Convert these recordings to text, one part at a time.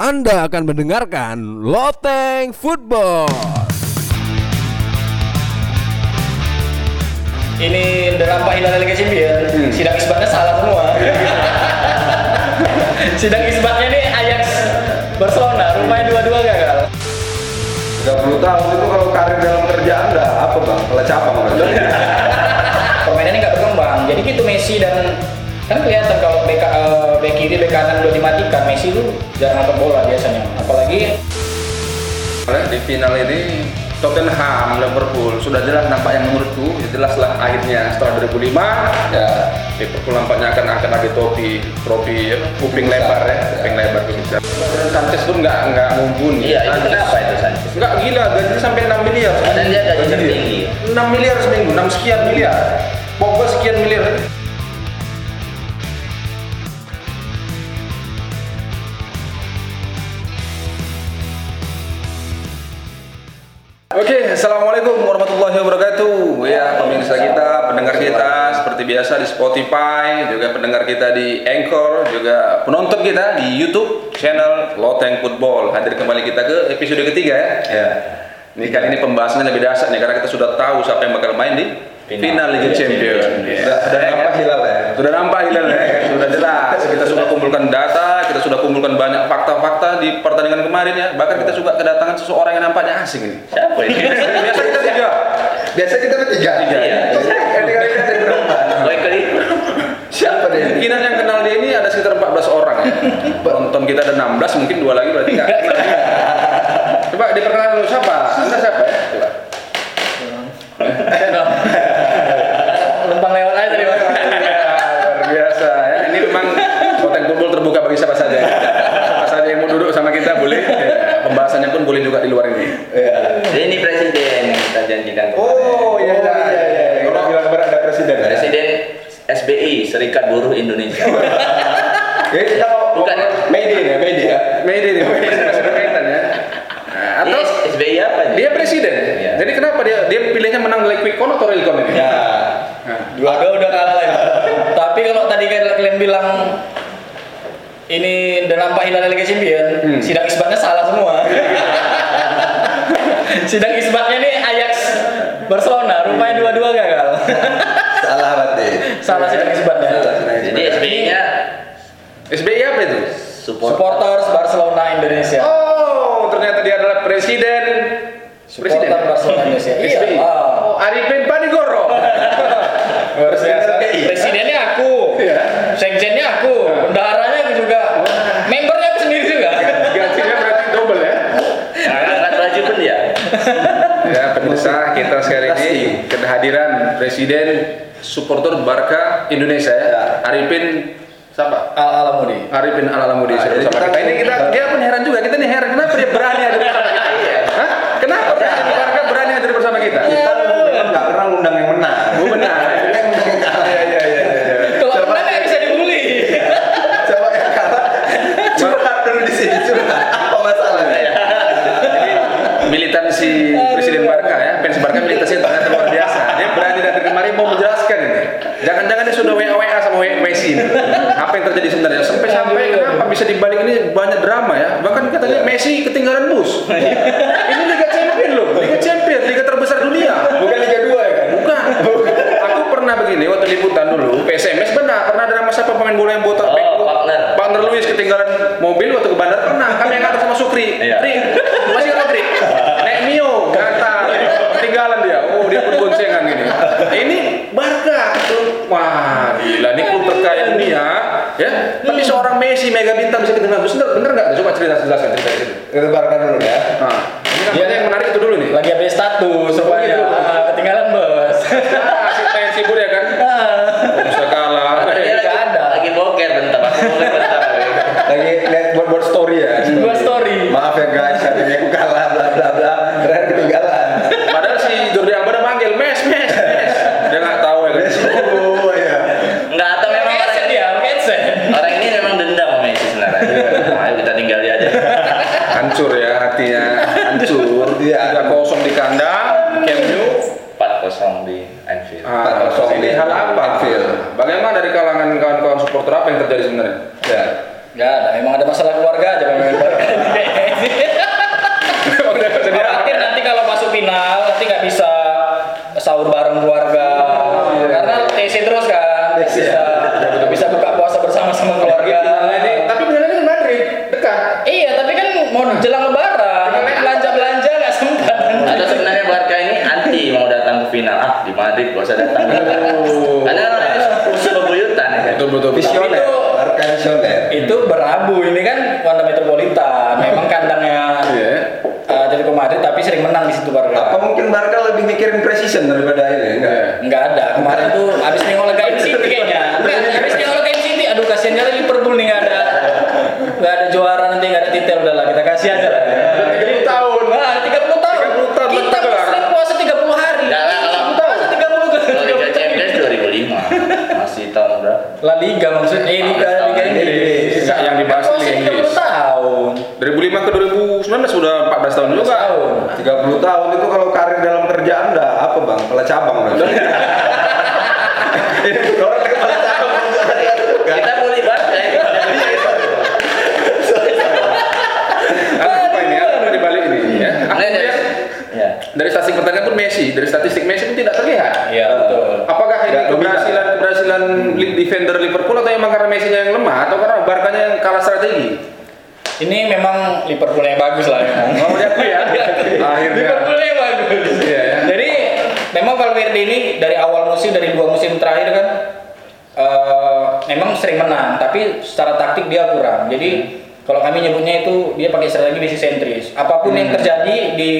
Anda akan mendengarkan Loteng Football. Ini nampak hilang Liga Champions. Sidang isbatnya salah semua. Sidang isbatnya nih Ajax Barcelona, rumahnya dua-dua gagal. 30 tahun itu kalau karir dalam kerjaan udah apa bang? Pelecapang kan? Permainannya nggak berkembang. Jadi gitu Messi dan kan kelihatan kalau bek eh, bek kiri bek kanan udah dimatikan Messi tuh jarang nangkep bola biasanya. Apalagi Di final ini Tottenham, Liverpool sudah jelas nampak yang menurutku ya jelaslah akhirnya setelah 2005 ya Liverpool nampaknya akan akan ada topi trofi ya, kuping lebar ya kuping lebar bisa. Dan Sanchez pun nggak nggak mumpuni. Iya, itu Sanchez- kenapa itu Sanchez? Nggak gila, gajinya sampai 6 miliar. Dan dia gaji Gaji tertinggi. 6 miliar seminggu, 6 sekian miliar. Pogba sekian miliar. Oke, assalamualaikum warahmatullahi wabarakatuh. Ya, pemirsa kita, pendengar kita seperti biasa di Spotify, juga pendengar kita di Anchor, juga penonton kita di YouTube channel Loteng Football. Hadir kembali kita ke episode ketiga ya. Ya. Ini kali ini pembahasannya lebih dasar nih karena kita sudah tahu siapa yang bakal main di final, Liga Champions. Sudah, sudah nampak hilal ya. Sudah nampak hilal ya. Sudah jelas. Kita sudah kumpulkan data, kita sudah kumpulkan banyak fakta-fakta di pertandingan kemarin ya. Bahkan kita juga kedatangan seseorang yang nampaknya asing ini. Siapa ini? Biasa kita tiga. Biasa kita bertiga. Tiga. Iya. Siapa dia? Kemungkinan yang kenal dia ini ada sekitar 14 orang ya. Penonton kita ada 16, mungkin dua lagi berarti nggak kenal. Coba diperkenalkan dulu siapa? Anda siapa ya? Coba. numpang lewat aja tadi Mas. Luar biasa ya. Ini memang konten kumpul terbuka bagi siapa saja. Siapa saja yang mau duduk sama kita boleh. Ya, Pembahasannya pun boleh juga di luar ini. Jadi ini presiden yang kita janjikan. Oh iya iya iya. iya. Kita bilang berada presiden. ya? Presiden SBI Serikat Buruh Indonesia. Ya, kita mau Bukan. Made in ya, made in ya. Masih berkaitan ya. Nah, atau SBI apa? dia presiden. Iya. Jadi kenapa dia dia pilihnya menang like quick count atau real count ini? Ya. Dua udah kalah lagi. Tapi kalau tadi kayak kalian bilang ini udah nampak hilang Liga Champions, Hmm. sidang isbatnya salah semua. sidang isbatnya nih Ajax Barcelona, rumahnya dua-dua gagal. Salah berarti. salah sidang isbatnya. Jadi SBI-nya SBI apa itu? support. Supporters Barcelona Indonesia. Oh, ternyata dia adalah presiden. Supporter Barcelona Indonesia. Iya. SBI. Wow. Oh, Arifin Panigoro. Luar biasa. PI. Presidennya aku. Iya. Sekjennya aku. Bendaharanya aku juga. Membernya aku sendiri juga. Gajinya berarti double ya. Angkat baju pun dia. Ya, pemirsa, kita sekali ini kehadiran presiden supporter Barca Indonesia ya. Arifin siapa? Al Alamudi. Arifin Al Alamudi Nah, jadi bersama kita- kita. Ini kita dia pun heran juga. Kita nih heran kenapa dia berani hadir bersama kita? Hah? Kenapa presiden Barca berani hadir bersama kita? Kita memang nggak pernah undang yang menang. Oh, benar. Iya, iya, iya, iya. Kalau menang nggak bisa dibully. Coba yang kalah. Curhat dulu di sini curhat. Apa masalahnya? Jadi militansi Presiden Barca ya, fans Barca militansi ternyata luar biasa. Dia berani datang kemari mau menjelaskan ini. Jangan-jangan dia sudah WA WA sama WA Messi ini. Apa yang terjadi sebenarnya? Sampai sampai kenapa bisa dibalik ini banyak drama ya? Bahkan katanya Messi ketinggalan bus. ini Liga Champion loh, Liga Champion, liga terbesar dunia. Bukan Liga 2 ya kan? Bukan. Aku pernah begini waktu liputan dulu, PSMS benar pernah ada siapa pemain bola yang botak Oh? Wagner. Wagner Luis ketinggalan mobil waktu ke bandara pernah. Kami yang sama Sukri. Iya. Tri, masih ingat Tri? Naik Mio, kata ketinggalan dia. Oh dia pun boncengan gini. Ini Barca, klub wah gila ini klub terkaya dunia, ya. Tapi seorang Messi mega bintang bisa bus, bener, bener nggak? Coba cerita jelaskan cerita cerita. Kita barkan dulu ya. Nah, ini kan Dia- yang menarik itu dulu nih. Lagi update status rupanya. gitu. Ah, Ketinggalan bos. Ah, si Tayan Sibur ya kan? Bisa kalah. Dia Nggak lagi, ada. lagi boker bentar. Aku boker bentar. Lagi lihat buat buat story ya. Buat story. Maaf ya guys, hari ini aku kalah bla bla bla. Terakhir ketinggalan. Padahal si Jordi Alba udah manggil mes mes mes. Dia nggak tahu ya kan. Oh iya. Enggak atau memang orang Headset ini dia, headset. orang ini memang dendam sama Messi sebenarnya. Ayo kita tinggal dia aja. Hancur ya hatinya, hancur. Iya. Tiga kosong di kandang, Camp Nou. 4-0 di Anfield. Ah, Kosong ini di hal apa? Anfield. Bagaimana dari kalangan kawan-kawan supporter apa yang terjadi sebenarnya? Ya. Gak ada, emang ada masalah keluarga aja pemain Barca. jelang lebaran, belanja belanja nggak sempat. Atau sebenarnya Barca ini anti mau datang ke final. Ah, di Madrid gak usah datang. Karena kan ini musuh bebuyutan ya kan. Betul betul. Visioner, itu- Barca visioner. Itu berabu ini kan Wanda Metropolitan, memang kandangnya Iya. uh, Atletico Madrid tapi sering menang di situ Barca. Apa mungkin Barca lebih mikirin precision daripada ini? Enggak. Enggak ada. Kemarin tuh habis nengok Liga City kayaknya. Enggak, habis nengok Liga City. Aduh kasihan kali Liverpool nih enggak ada enggak ada juara nanti enggak ada titel udahlah kita kasih aja lah. 30 tahun. Nah, 30 tahun. 30 tahun Kita 2005 masih tahun berapa? La Liga maksudnya eh Liga Liga Inggris. Enggak, yang dibahas Liga 30 Inggris. tahun. 2005 ke 2019 sudah 14 tahun juga. Tahun. 30 tahun itu kalau karir dalam kerjaan udah apa bang? Kepala cabang. Ini orang kepala cabang. Kita boleh Barca ini. Apa ini? Apa di balik ini ya? Dari- Ya. statistik pertandingan pun Messi, dari statistik Messi pun tidak terlihat. Iya, betul. Apakah ini keberhasilan keberhasilan li- defender Liverpool atau emang karena Messi yang lemah atau karena Barkanya yang kalah strategi? Ini memang Liverpool yang bagus lah memang. Oh, diakui ya? Akhirnya. Liverpool yang bagus. Iya, ya. Jadi memang Valverde ini dari awal musim dari dua musim terakhir kan eh, memang sering menang, tapi secara taktik dia kurang. Jadi kalau kami nyebutnya itu dia pakai strategi basic sentris. Apa pun yang terjadi di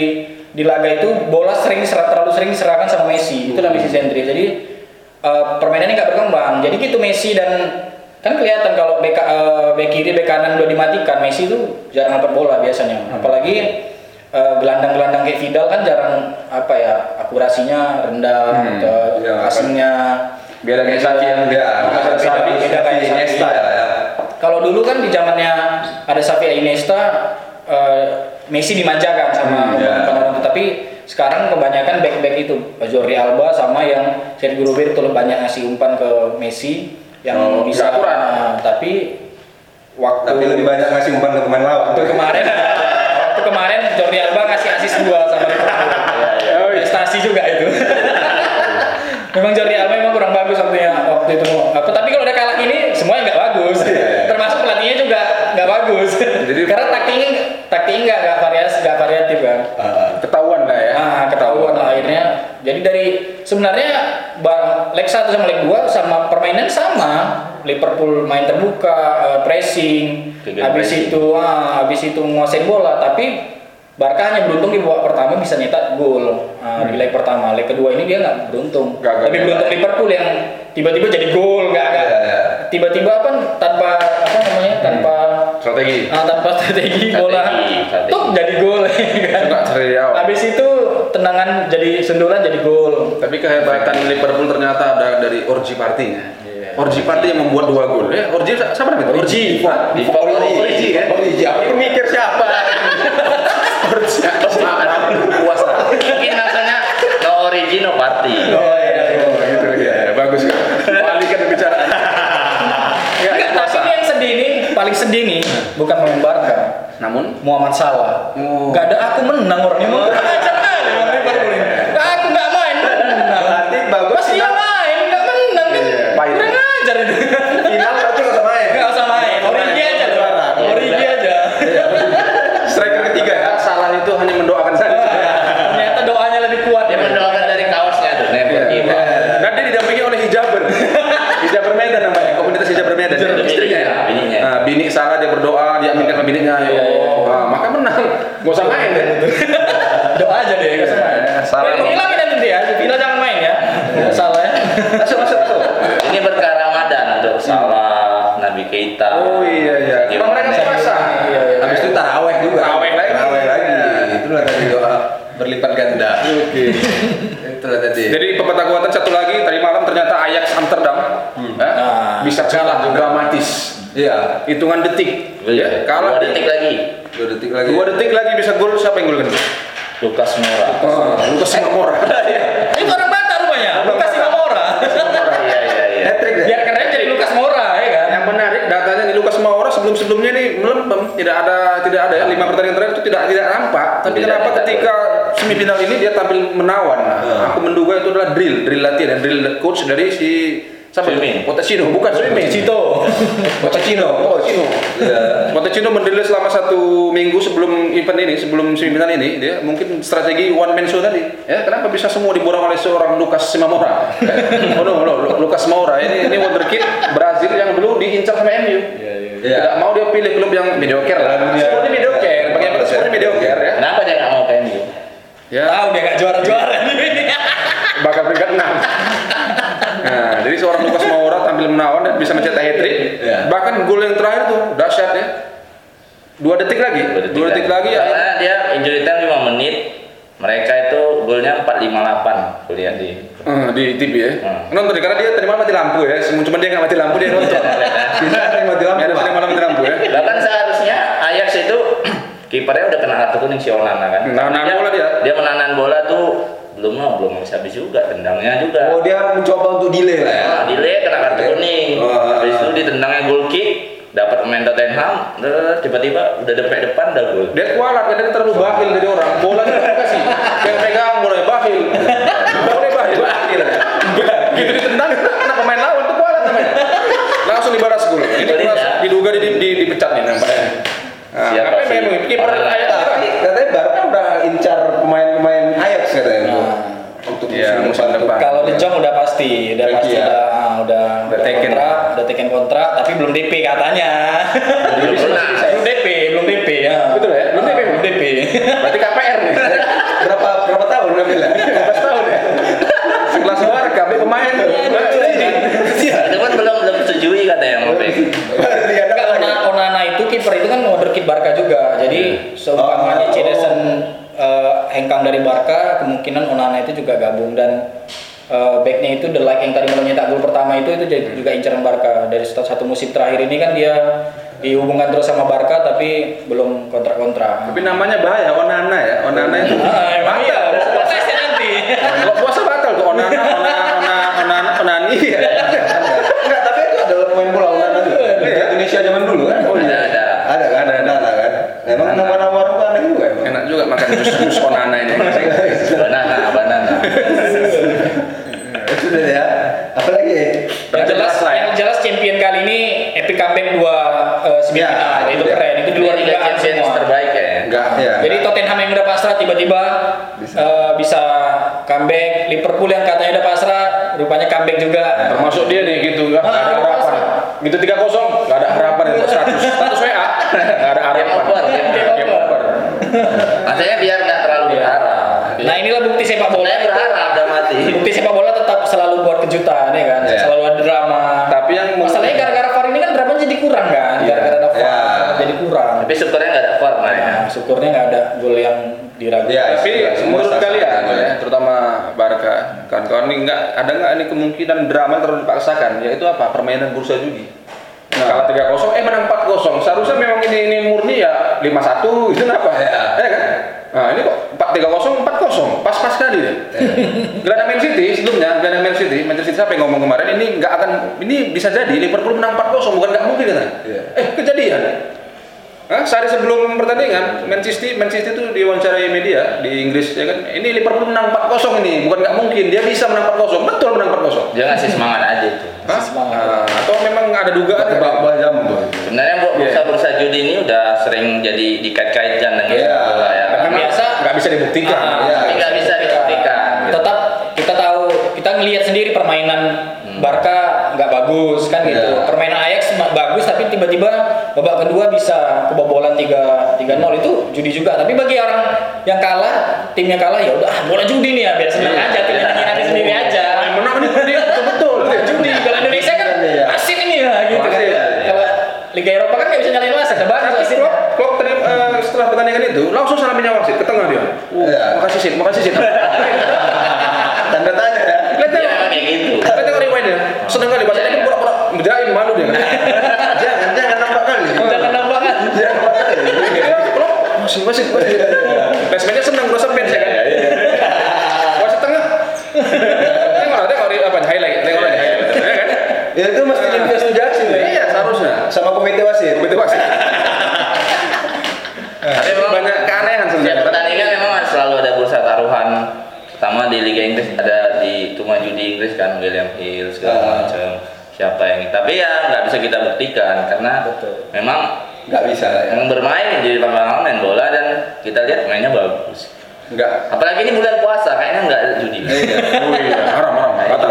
di laga itu bola sering terlalu sering diserahkan sama Messi. Itulah basic sentris. Jadi eh, permainannya nggak berkembang. Jadi gitu Messi dan kan kelihatan kalau bek bek kiri bek kanan udah dimatikan Messi itu jarang dapat bola biasanya. Apalagi eh, gelandang-gelandang kayak Vidal kan jarang apa ya akurasinya rendah, Hmm, atau iya, passingnya Beda kayak Xavi yang Ya, Xavi, beda kayak. Iniesta ya. ya. Kalau dulu kan di zamannya ada Xavi Iniesta, eh, Messi dimanjakan sama Hmm, ya. Tapi sekarang kebanyakan back-back itu, Jordi Alba sama yang Sergio Roberto banyak ngasih umpan ke Messi yang Oh, bisa. akurat. Nah, tapi waktu Tapi lebih banyak ngasih umpan ke pemain lawan. waktu kemarin, waktu kemarin Jordi Alba ngasih asis dua sama Liverpool. Oh, iya. Prestasi juga itu. memang Jordi Alba memang kurang bagus waktunya waktu itu. Apa tapi kalau udah kalah gini semuanya nggak bagus. Termasuk pelatihnya juga nggak bagus. Jadi- Karena taktiknya nggak nggak varias nggak variatif kan. Ah, Ketahuan lah ya. Nah, ketahuan lah akhirnya. Jadi dari sebenarnya ba- leg 1 sama leg 2 sama permainan sama. Liverpool main terbuka, eh, pressing, Kegiatan habis pressing. itu ah, habis itu nguasain bola, tapi Barca hanya beruntung di babak pertama bisa nyetak gol Nah, di leg pertama. Leg kedua ini dia nggak beruntung. Lebih nyetak. beruntung Liverpool yang tiba-tiba jadi gol, nggak nggak. Iya, iya. Tiba-tiba apa tanpa apa namanya tanpa Strategi. ah, tanpa strategi bola, strategi. tuh jadi gol kan. Habis itu tendangan jadi senduran jadi gol. Tapi kehebatan Liverpool ternyata ada dari Orji Partinya. Iya. Orji Party yang membuat dua gol. Ya, Orji siapa namanya? Orji. Orji ya. Origi, aku mikir siapa? Orji. Puas lah. Mungkin alasannya no origin no party. Oh iya. Oh, gitu ya. Bagus kan. Ya, Enggak, puasa. tapi yang sedih paling sedih nih bukan pemain Barca, Namun Muhammad Salah. Oh. Gak ada aku menang orang ini mau ajar kali orang Liverpool ini. Aku nggak main menang. Berarti bagus Pas dia final. main nggak menang kan? Iya, pahit. Kurang ajar itu. Final berarti nggak usah main. Nggak usah main. Origi aja loh. Juara. Origi aja. striker ketiga ya, salah itu hanya mendoakan saja. Ternyata doanya lebih kuat Dia ya. mendoakan dari kaosnya tuh, never Iya. give up. Dan dia didampingi oleh hijaber. hijaber Medan namanya, komunitas hijaber Medan. Hijaber Istrinya ya. bininya, bininya. Nah, bini salah dia berdoa, dia aminkan sama bininya. Ya Iya, iya. Allah. Nah, maka menang. Gak usah main deh. Doa aja deh. nggak usah main. Salah. Eh, Hilangin nanti dia. Bila jangan main ya. Nggak Salah ya. Masuk, masuk, masuk. Ini berkah Ramadan untuk Salah, Nabi Keita. Oh iya iya. Emang mereka puasa. Iya, iya. Habis itu taraweh juga. Taraweh lagi. Taraweh lagi. Itulah tadi doa berlipat ganda. Oke. Itulah tadi. Jadi pepatah kuatan satu lagi tadi malam ternyata Ajax Amsterdam ya, Nah, bisa kalah dramatis. Iya. Hitungan detik. Iya, Ya, kalah Dua detik lagi. Dua detik lagi. Dua detik lagi bisa gol siapa yang golkan? Lukas Moura. Oh, Lucas Moura. Itu orang Batak rupanya. Lukas Moura. Iya iya iya. Deh. Biar keren jadi Lukas Moura ya kan. Yang menarik datanya di Lucas Moura sebelum sebelumnya nih melempem tidak ada tidak ada ya lima pertandingan terakhir itu tidak tidak nampak tapi Tidak, kenapa ketika semifinal ini dia tampil menawan nah, aku menduga itu adalah drill drill latihan drill coach dari si Sampai Swimming. Potecino, bukan swimming. Cito. Potecino, Potecino. Potecino mendirilis selama satu minggu sebelum event ini, sebelum semifinal ini, dia mungkin strategi one man show tadi. Ya, kenapa bisa semua diborong oleh seorang Lucas Simamora? oh no, no, Lu- Lucas Moura ini ini wonderkid Brazil yang dulu diincar sama MU. Iya. Tidak mau dia pilih klub yang mediocre lah. Seperti mediocre, bagaimana seperti mediocre ya. Kenapa dia nggak mau ke MU? Ya, Tahu dia gak juara-juara bakal peringkat 6. Nah, jadi seorang Lucas Moura tampil menawan dan bisa mencetak hat-trick. Iya. Bahkan gol yang terakhir tuh dahsyat ya. Dua detik lagi, dua detik, lagi ya. Karena dia injury time 5 menit. Mereka itu golnya 458 kuliah di. Eh, di TV ya. Hmm. Nonton ya, karena dia tadi malam mati lampu ya. Cuma dia nggak mati lampu dia nonton. Bisa ada yang mati lampu, Ya, Pak. tadi malam mati lampu ya. Bahkan seharusnya Ajax itu kipernya udah kena kartu kuning si Onana kan. Nahan Tapi bola dia. Dia menahan bola tuh belum mau belum habis habis juga tendangnya juga. Oh dia mencoba untuk delay lah ya. Nah, delay kena kartu kuning. Oh, Habis ah. itu ditendangnya goal kick, dapat pemain Tottenham, tiba-tiba udah depan depan udah gol. Dia kualat, kan dia terlalu bahil dari orang. Bolanya dia kasih. Yang pegang bolanya bahil. Bolanya bahil. Bahil. Gitu ditendang kena pemain lawan tuh kualat namanya. Langsung dibalas gol. Ini diduga di, di, dipecat nih nampaknya. Nah, Siapa apa sih? kiper Kalau di Jong udah pasti, udah pasti ya. udah, ah, udah, Udah taken. kontrak, udah taken kontrak, tapi belum DP katanya. Belum DP, belum DP ya. Betul ya? Belum DP, belum DP. Berarti KPR nih. berapa berapa tahun ngambilnya? 15 tahun ya. Sekelas Barca, ambil pemain. Itu kan belum belum setujui katanya Ona, Onana itu kiper itu kan wonderkid Barca juga. Jadi seumpamanya Oh. Cedesen eh, hengkang dari Barca, kemungkinan Onana itu juga gabung dan eh, backnya itu The Like yang tadi mencetak gol pertama itu itu juga incaran Barca dari satu, satu musim terakhir ini kan dia dihubungkan terus sama Barca tapi belum kontrak-kontrak. Tapi namanya bahaya, Onana ya. Onana itu. Ah, emang iya, Batal. ada tesnya nanti. Kalau puasa batal tuh Onana, Onana, Onana, Onana, Onani. Iya. Enggak, tapi itu adalah pemain bola Onana juga. Di Indonesia zaman dulu kan. Ada ada. Ada kan? Ada, ada kan. Emang nama-nama orang tuh aneh juga emang. Enak juga makan jus jus Onana ini. Banana, banana. Ya Sudah ya. Apalagi? yang jelas lah ya. yang jelas champion kali ini epic comeback dua eh, semifinal Ya, itu itu keren itu di luar Ini Liga dugaan Champions semua. terbaik ya. Enggak. Ya. Jadi Tottenham yang udah pasrah tiba-tiba Bisa. eh, bisa comeback. Liverpool yang katanya udah pasrah rupanya comeback juga. Termasuk dia nih gitu, nggak nggak ada Ah, harapan. Gitu 3-0, nggak ada harapan itu status. Status WA, nggak ada harapan. Game over, game over. Maksudnya biar nggak terlalu berharap. Nah inilah bukti sepak bola. Saya berharap udah mati. Bukti sepak bola tetap selalu buat kejutan ya kan, Ya. selalu ada drama. Tapi yang Masalahnya gara-gara VAR ini kan dramanya jadi kurang kan, Iya. gara-gara ada VAR Ya. jadi kurang. Tapi syukurnya nggak ada VAR nah, ya. Nah, syukurnya nggak ada gol yang diragukan. Ya, tapi istilah semua menurut sah-sah kalian aja. ya, terutama Barca, nggak ada nggak ini kemungkinan drama terlalu dipaksakan, yaitu apa? Permainan bursa judi. Nah. Kalah 3-0, eh menang 4-0. Seharusnya memang ini ini murni ya 5-1 itu kenapa? Ya. Ya kan? Nah, ini kok 4-3-0, 4-0. Pas-pas sekali deh. Gelandang Man City sebelumnya, gelandang Man City, Manchester City siapa yang ngomong kemarin ini nggak akan ini bisa jadi Liverpool menang 4-0 bukan nggak mungkin kan? Iya. Eh, kejadian. Hah? Sehari sebelum pertandingan, Manchester Manchester itu diwawancarai media di Inggris ya kan. Ini Liverpool menang 4-0 ini, bukan nggak mungkin. Dia bisa menang 4-0. Betul menang 4-0. Dia ngasih semangat aja itu. Hah? Semangat. Nah, atau memang ada dugaan Bak-bak jambu. Sebenarnya Iya. bursa-bursa judi ini udah sering jadi dikait-kaitkan dengan Iya. sepak bola ya. Memang biasa nggak bisa dibuktikan. Ah, Ya. Tapi nggak bisa dibuktikan. tetap ngelihat sendiri permainan Barca nggak bagus kan gitu Iya. permainan Ajax bagus tapi tiba-tiba babak kedua bisa kebobolan 3 3-0 itu judi juga tapi bagi orang yang kalah timnya kalah ya udah ah, bola judi nih ya biar senang Iya. aja timnya nanti sendiri aja Yang menang ini judi betul-betul. judi kalau Indonesia kan Iya. asin ini ya gitu kan Wasit. kalau Liga Eropa kan nggak bisa nyalain wasit ada Klopp tadi eh, setelah pertandingan itu langsung salamin wasit ke tengah dia. Uh, Iya. Makasih sih, makasih sih. Tanda tanya ya. Lihat Ya, tengok, kayak gitu. lihat tengok rewind-nya. Seneng kali bahasanya kan pura-pura menjerain malu dia. Jangan jangan nampak kali. jangan nampak kan Jangan nampak kali. Masih masih masih. Basementnya seneng merasa fans ya kan. Wasit tengah. Tengok lah, tengok apa highlight, tengok highlight. Ya kan? Ya itu mesti diinvestigasi ya. Iya, seharusnya. Sama komite wasit. Begitu wasit. Tapi memang banyak keanehan Setiap sebenarnya. pertandingan memang selalu ada bursa taruhan sama di Liga Inggris ada itu maju di Inggris kan William Hill segala Ah. macam siapa yang tapi ya nggak bisa kita buktikan karena Betul. memang Nggak bisa ya. yang bermain di lapangan main bola dan kita lihat mainnya bagus Nggak. apalagi ini bulan puasa kayaknya nggak judi Iya. Oh iya, haram haram, batal.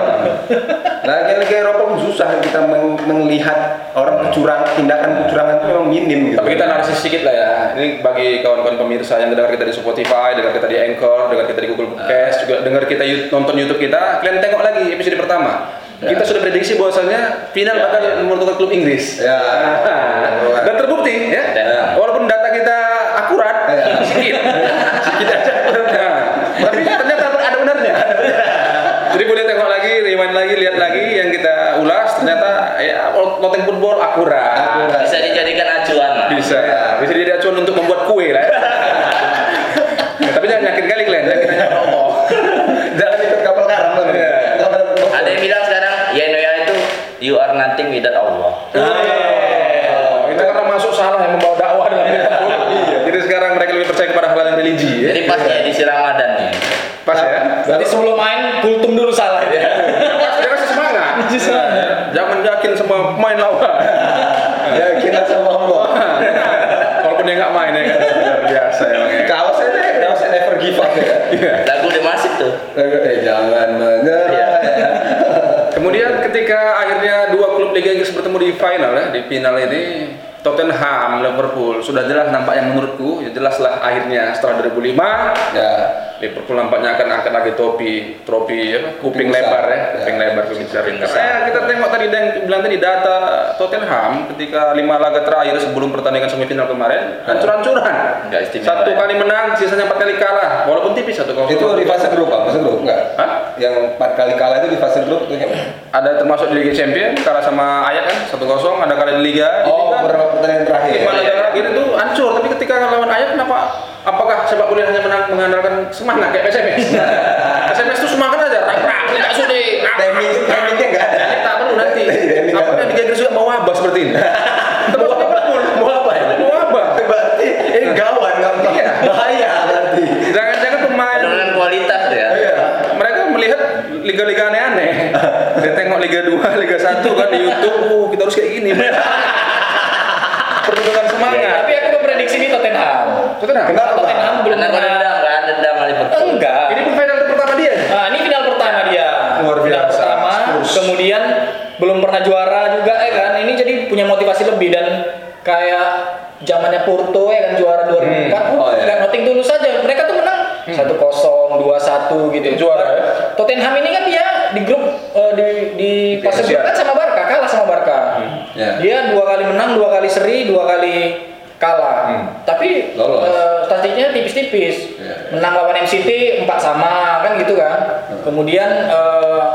Nah, Liga Eropa susah kita meng- melihat orang kecurangan, tindakan kecurangan itu memang minim gitu. Tapi kita narsis sedikit lah ya. Ini bagi kawan-kawan pemirsa yang dengar kita di Spotify, dengar kita di Anchor, dengar kita di Google Podcast, juga dengar kita nonton YouTube kita. Kalian tengok lagi episode pertama. Kita sudah prediksi bahwasanya final bakal menentukan klub Inggris. Ya. Nah, dan terbukti ya. Ya. Walaupun data kita akurat, Ya. sedikit aja. Nah, tapi ternyata ada benarnya. Jadi boleh tengok lagi, lihat lagi yang kita ulas. Ternyata ya loteng football akurat. Akurat. bisa dijadikan acuan lah Bisa, Ya. bisa jadi acuan untuk membuat kue lah. Ya. Ya, tapi jangan yakin kali kalian, hanya pada Allah. Jangan ikut kapal karam loh. Iya. Kapal ada yang bilang sekarang Yenoya itu you are nothing without Allah Oh, itu karena masuk salah yang membawa dakwah dalam Liverpool. Jadi sekarang mereka lebih percaya kepada hal yang religi ya. jadi pas ya di Ramadan nih Pas ya. Berarti sebelum main kultum dulu salah ya. Dia kasih semangat. Jangan yakin semua pemain lawan. Ya kita sama Allah. Walaupun dia nggak main ya kan. Luar biasa ya. Kaos aja, kaos never give up ya. lagu The Masif tuh Eh jangan menyerah. ya. Kemudian ketika akhirnya dua klub Liga Inggris bertemu di final ya, di final ini Tottenham, Liverpool sudah jelas nampak yang menurutku ya jelaslah akhirnya setelah 2005 Ya. Liverpool nampaknya akan angkat lagi topi trofi apa, kuping, Kuping lebar ya, Ya. kuping lebar kuping besar. Kuping Karena besar. ya, kita tengok tadi dan bilang tadi data Tottenham ketika lima laga terakhir sebelum pertandingan semifinal kemarin hancur-hancuran. Nggak istimewa Satu ya. kali menang, sisanya empat kali kalah, walaupun tipis satu kosong. Itu di fase grup, Pak. Fase grup enggak? Hah? Yang empat kali kalah itu di fase grup tuh yang mana? Ada termasuk di Liga Champions kalah sama Ajax kan satu kosong, ada kali di Liga. di Oh, pertandingan terakhir. lima laga terakhir itu hancur, tapi ketika lawan Ajax kenapa? Apakah sepak bola hanya menang, mengandalkan semangat kayak SMS? SMS itu semangat aja, rak rak, tidak sudah. Timing, timingnya enggak ada. Ini tak perlu nanti. Nggak ada. Liga Inggris juga mau wabah seperti ini? Mau apa mau wabah. Berarti ini gawat nggak Iya. bahaya berarti. Jangan-jangan pemain penurunan kualitas ya Iya. mereka melihat liga-liga aneh-aneh. Dia tengok Liga 2, Liga 1 kan di YouTube, oh kita harus kayak gini. Pertunjukan semangat. Tapi aku memprediksi ini Tottenham. Tottenham. Kenapa? Tottenham belum pernah. dendam kan dendam Liverpool Enggak. Ini pun final pertama dia. Nah, ini final pertama dia. Luar Final biasa. pertama, Spurs. kemudian belum pernah juara juga ya kan. Ini jadi punya motivasi lebih dan kayak zamannya Porto ya kan juara 2004. Hmm. Oh, iya. Nggak nothing dulu saja. Mereka tuh menang 1-0, 2-1 gitu. Juara, ya? Tottenham ini kan dia di grup eh, di di fase grup kan sama Barca, kalah sama Barca. Ya. Dia dua kali menang, dua kali seri, dua kali kalah. Hmm. Tapi Lolos. eh, statistiknya tipis-tipis. Ya. Menang lawan MCT 4 sama kan gitu kan. Kemudian eh,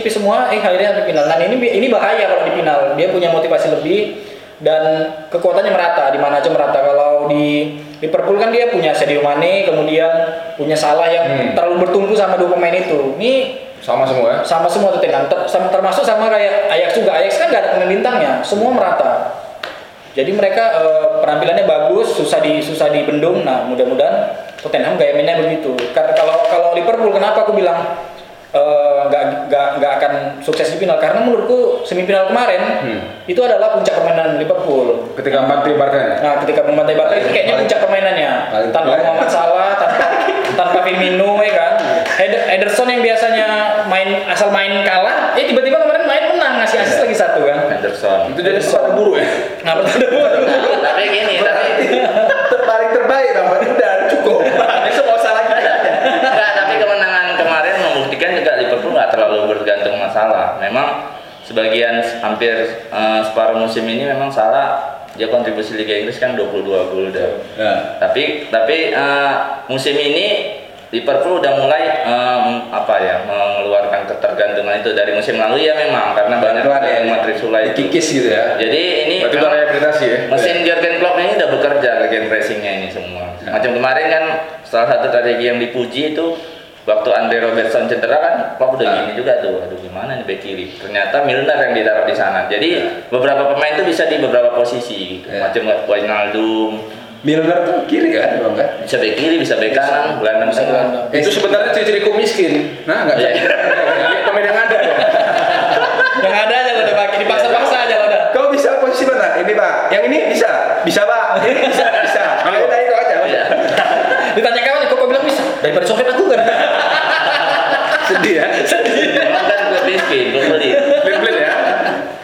tipis-tipis semua, eh akhirnya di final. Nah ini ini bahaya kalau di final. Dia punya motivasi lebih dan kekuatannya merata di mana aja merata. Kalau di Liverpool kan dia punya Sadio Mane, kemudian punya Salah yang Hmm. terlalu bertumpu sama dua pemain itu. Ini Sama semua ya. sama semua Tottenham Ter- termasuk sama kayak Ajax juga Ajax kan nggak ada pemain bintangnya semua merata jadi mereka eh, penampilannya bagus susah di susah dibendung nah mudah-mudahan Tottenham gaya mainnya begitu karena kalau kalau Liverpool kenapa aku bilang eh, nggak nggak nggak akan sukses di final karena menurutku semifinal kemarin Hmm. itu adalah puncak permainan Liverpool Ketika Mbappe Barca ya. Nah, ketika membantai Barca itu kayaknya puncak permainannya. paling- Tanpa Muhammad Salah, tanpa tanpa Firmino ya kan. Ed- Ederson yang biasanya main asal main kalah, eh tiba-tiba kemarin main menang ngasih asis lagi satu kan. Henderson Itu jadi sesuatu buruk ya. Nah, pertandingan tapi gini tapi Terpaling terbaik Bang. Udah cukup. Ini semua salah kita. Enggak, tapi kemenangan kemarin membuktikan juga Liverpool nggak terlalu bergantung Memang sebagian hampir eh, separuh musim ini memang salah dia kontribusi Liga Inggris kan 22 gol udah. Ya. Tapi tapi eh, musim ini Liverpool udah mulai eh, apa ya mengeluarkan ketergantungan itu dari musim lalu ya memang karena banyak Pelan-pelan ya. yang Madrid Sulai itu. Dikikis gitu ya. Jadi ini Berarti rehabilitasi ya. Mesin Jurgen Klopp ini udah bekerja bagian pressingnya ini semua. Macam kemarin kan salah satu strategi yang dipuji itu waktu Andre Robertson cedera kan Klopp udah Nah. gini juga tuh. Aduh gimana nih bek kiri. Ternyata Milner yang ditaruh di sana. Jadi beberapa pemain itu bisa di beberapa posisi gitu. Ya. Macam Wijnaldum, Milner tuh kiri kan, emang kan? Bisa bek kiri, bisa bek kanan, gelandang Bisa gelandang. Itu sebenarnya ciri-ciri kok miskin. Nah, nggak bisa. Iya. Lihat pemain yang ada ya. Yang ada aja udah pakai dipaksa-paksa aja udah. Kau bisa posisi mana? Ini pak, yang ini bisa, bisa pak, ini bisa, bisa. Nah, itu aja. Iya. Ditanya kawan, kok kau bilang bisa? Daripada sopet aku kan. Sedih ya. Memang kan klub miskin, klub pelit. Pelit-pelit ya.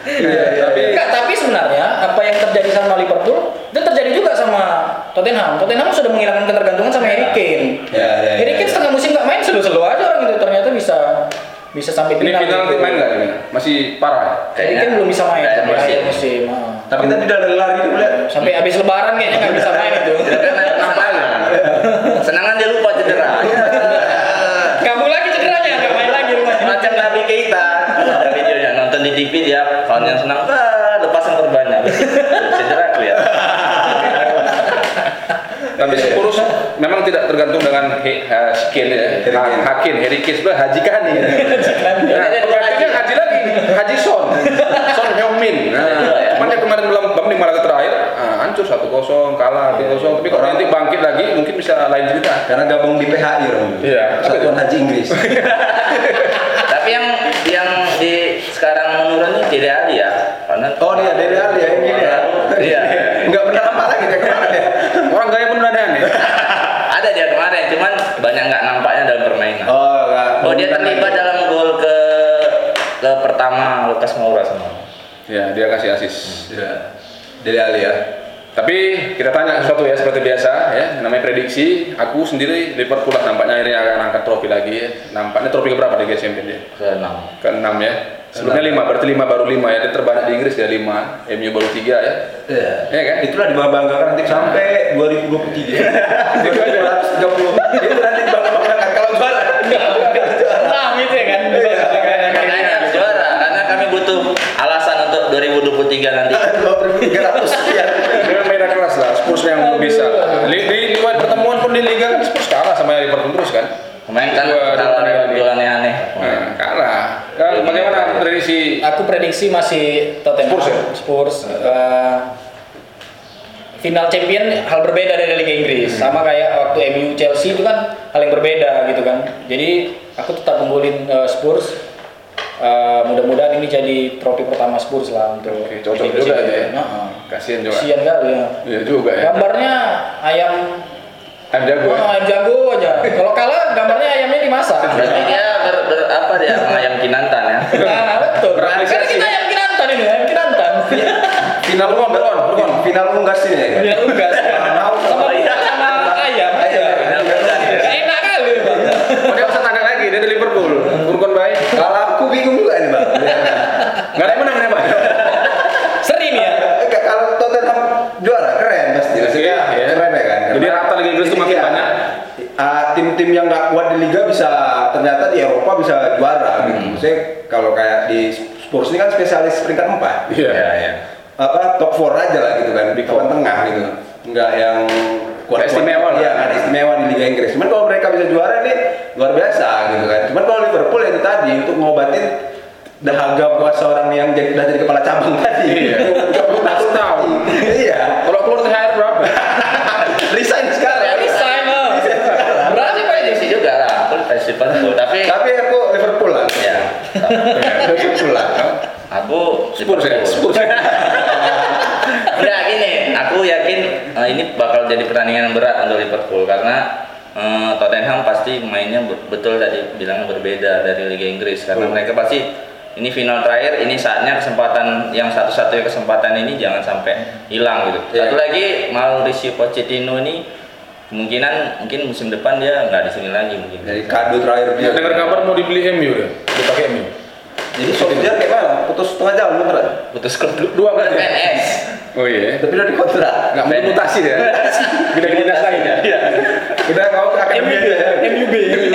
Iya, iya, Tapi Enggak, tapi sebenarnya apa yang terjadi sama Liverpool itu terjadi juga sama Tottenham. Tottenham sudah menghilangkan ketergantungan sama Harry Kane. Ya, ya, Harry ya, Kane ya. setengah musim nggak main selu-selu aja orang itu ternyata bisa bisa sampai ini final. final gitu. main nggak ini? Masih parah ya? Harry Kane belum bisa main Kayak sampai musim. akhir musim. ah. Tapi tadi udah ada lari gitu lihat. Sampai habis lebaran kayaknya nggak bisa main itu. Senangan dia lupa cedera. Kamu lagi cederanya nggak main lagi rumahnya. Macam Nabi Keita. Ada videonya nonton di TV dia kawan yang senang, Tapi Spurs memang tidak tergantung dengan he, ha, skill ya. Harry Kane. Ha, Hakim, Harry Kane sebelah Haji Kani. Nah, penggantinya Haji lagi, Haji Son, Son Heung-min. Nah, cuman dia kemarin belum babak laga terakhir, ah, hancur 1-0, kalah 3-0. Tapi kalau nanti bangkit lagi, mungkin bisa lain cerita. Karena gabung di PHI orang. Iya. Satuan Haji Inggris. Tapi yang yang di sekarang menurun ini Dele Alli ya. Karena Oh dia dari Ali ya ini ya. Iya. Enggak pernah lama lagi dia kemarin ya. Orang gaya pun ada nih. Ada dia kemarin, cuman banyak nggak nampaknya dalam permainan. Oh enggak. Oh dia terlibat dalam gol ke ke pertama Lukas Moura sama. Ya, dia kasih asis. Ya. Dari Ali ya. Tapi kita tanya sesuatu ya seperti biasa ya, namanya prediksi. Aku sendiri Liverpool lah nampaknya akhirnya akan angkat trofi lagi ya. Nampaknya trofi keberapa di Liga Champions dia? Ke enam. ke enam ya sebelumnya lima berarti lima baru lima ya dia terbanyak di Inggris ya lima MU baru tiga ya Iya. Iya kan? Itulah dibanggakan nanti sampai 2023. Itu aja 230. Itu nanti dibanggakan kalau juara. Nah, itu ya kan. Makanya harus juara karena kami butuh alasan untuk 2023 nanti. 2300 sekian. Dia beda kelas lah Spurs yang belum bisa di, pertemuan pun di Liga kan Spurs kalah sama Liverpool terus kan Kemarin kan Dua- dua kalah kali. gol aneh-aneh. nah, kalah kan bagaimana prediksi Aku prediksi masih Tottenham. Spurs ya? Spurs. eh, final champion hal berbeda dari Liga Inggris. Sama kayak waktu MU Chelsea itu kan hal yang berbeda gitu kan. Jadi aku tetap unggulin eh, Spurs. Eh, mudah-mudahan ini jadi trofi pertama Spurs lah untuk Oke, cocok Liga juga ya. Heeh. kasihan juga Kasian kali ya. Iya juga ya Gambarnya ayam Ayam jago ya? Oh, ayam jago aja. Kalau kalah gambarnya ayamnya dimasak. Dia ber, ber- apa dia ayam kinantan ya. Final Buruan, buruan, buruan. Final unggas ini ya. Ya enggak. Sama iya. sama ayam aja. Gak enak kali, Bang. usah tanya lagi dia dari Liverpool Urban baik Kalau aku bingung juga nih, Bang. nggak ada yang menang nih Pak Sering ya. Eh, Kalau Tottenham juara keren pasti. Maksudnya Iya, iya. keren ya kan. Jadi rata Liga Inggris tuh makin Iya. banyak. Ah, tim-tim yang nggak kuat di liga bisa ternyata di Eropa bisa juara gitu. Hmm. Maksudnya kalau kayak di Spurs ini kan spesialis peringkat 4 iya iya. Apa top 4 aja lah gitu kan di four. papan tengah gitu nggak yang kuat Istimewa lah. iya nggak istimewa di Liga Inggris cuman kalau mereka bisa juara ini luar biasa gitu kan cuman kalau Liverpool itu tadi untuk ngobatin dahaga puasa orang yang jadi, udah jadi kepala cabang tadi Iya. Nggak perlu tahu. iya kalau keluar THR berapa resign sekarang Resign, oh. Berapa Tapi Pak prediksi juga lah. Liverpool. Tapi tapi aku Liverpool lah ya Liverpool lah aku Spurs ya Liverpool. Spurs Enggak gini, aku yakin eh, ini bakal jadi pertandingan yang berat untuk Liverpool karena eh, Tottenham pasti mainnya be- betul tadi bilang berbeda dari Liga Inggris karena Oh. mereka pasti ini final terakhir, ini saatnya kesempatan yang satu-satunya kesempatan ini jangan sampai hilang gitu. Iya. Satu lagi Mauricio Pochettino ini kemungkinan mungkin musim depan dia nggak di sini lagi mungkin. dari kado terakhir dia dengar kabar mau dibeli MU deh dipakai MU jadi Solskjaer kayak mana putus setengah jam beneran. Putus klub Dua berarti? PNS. oh iya. Tapi udah dikontrak. Nggak mungkin mutasi ya pindah ke dinas lain ya Iya. udah kau ke akademi ya MUB. MUB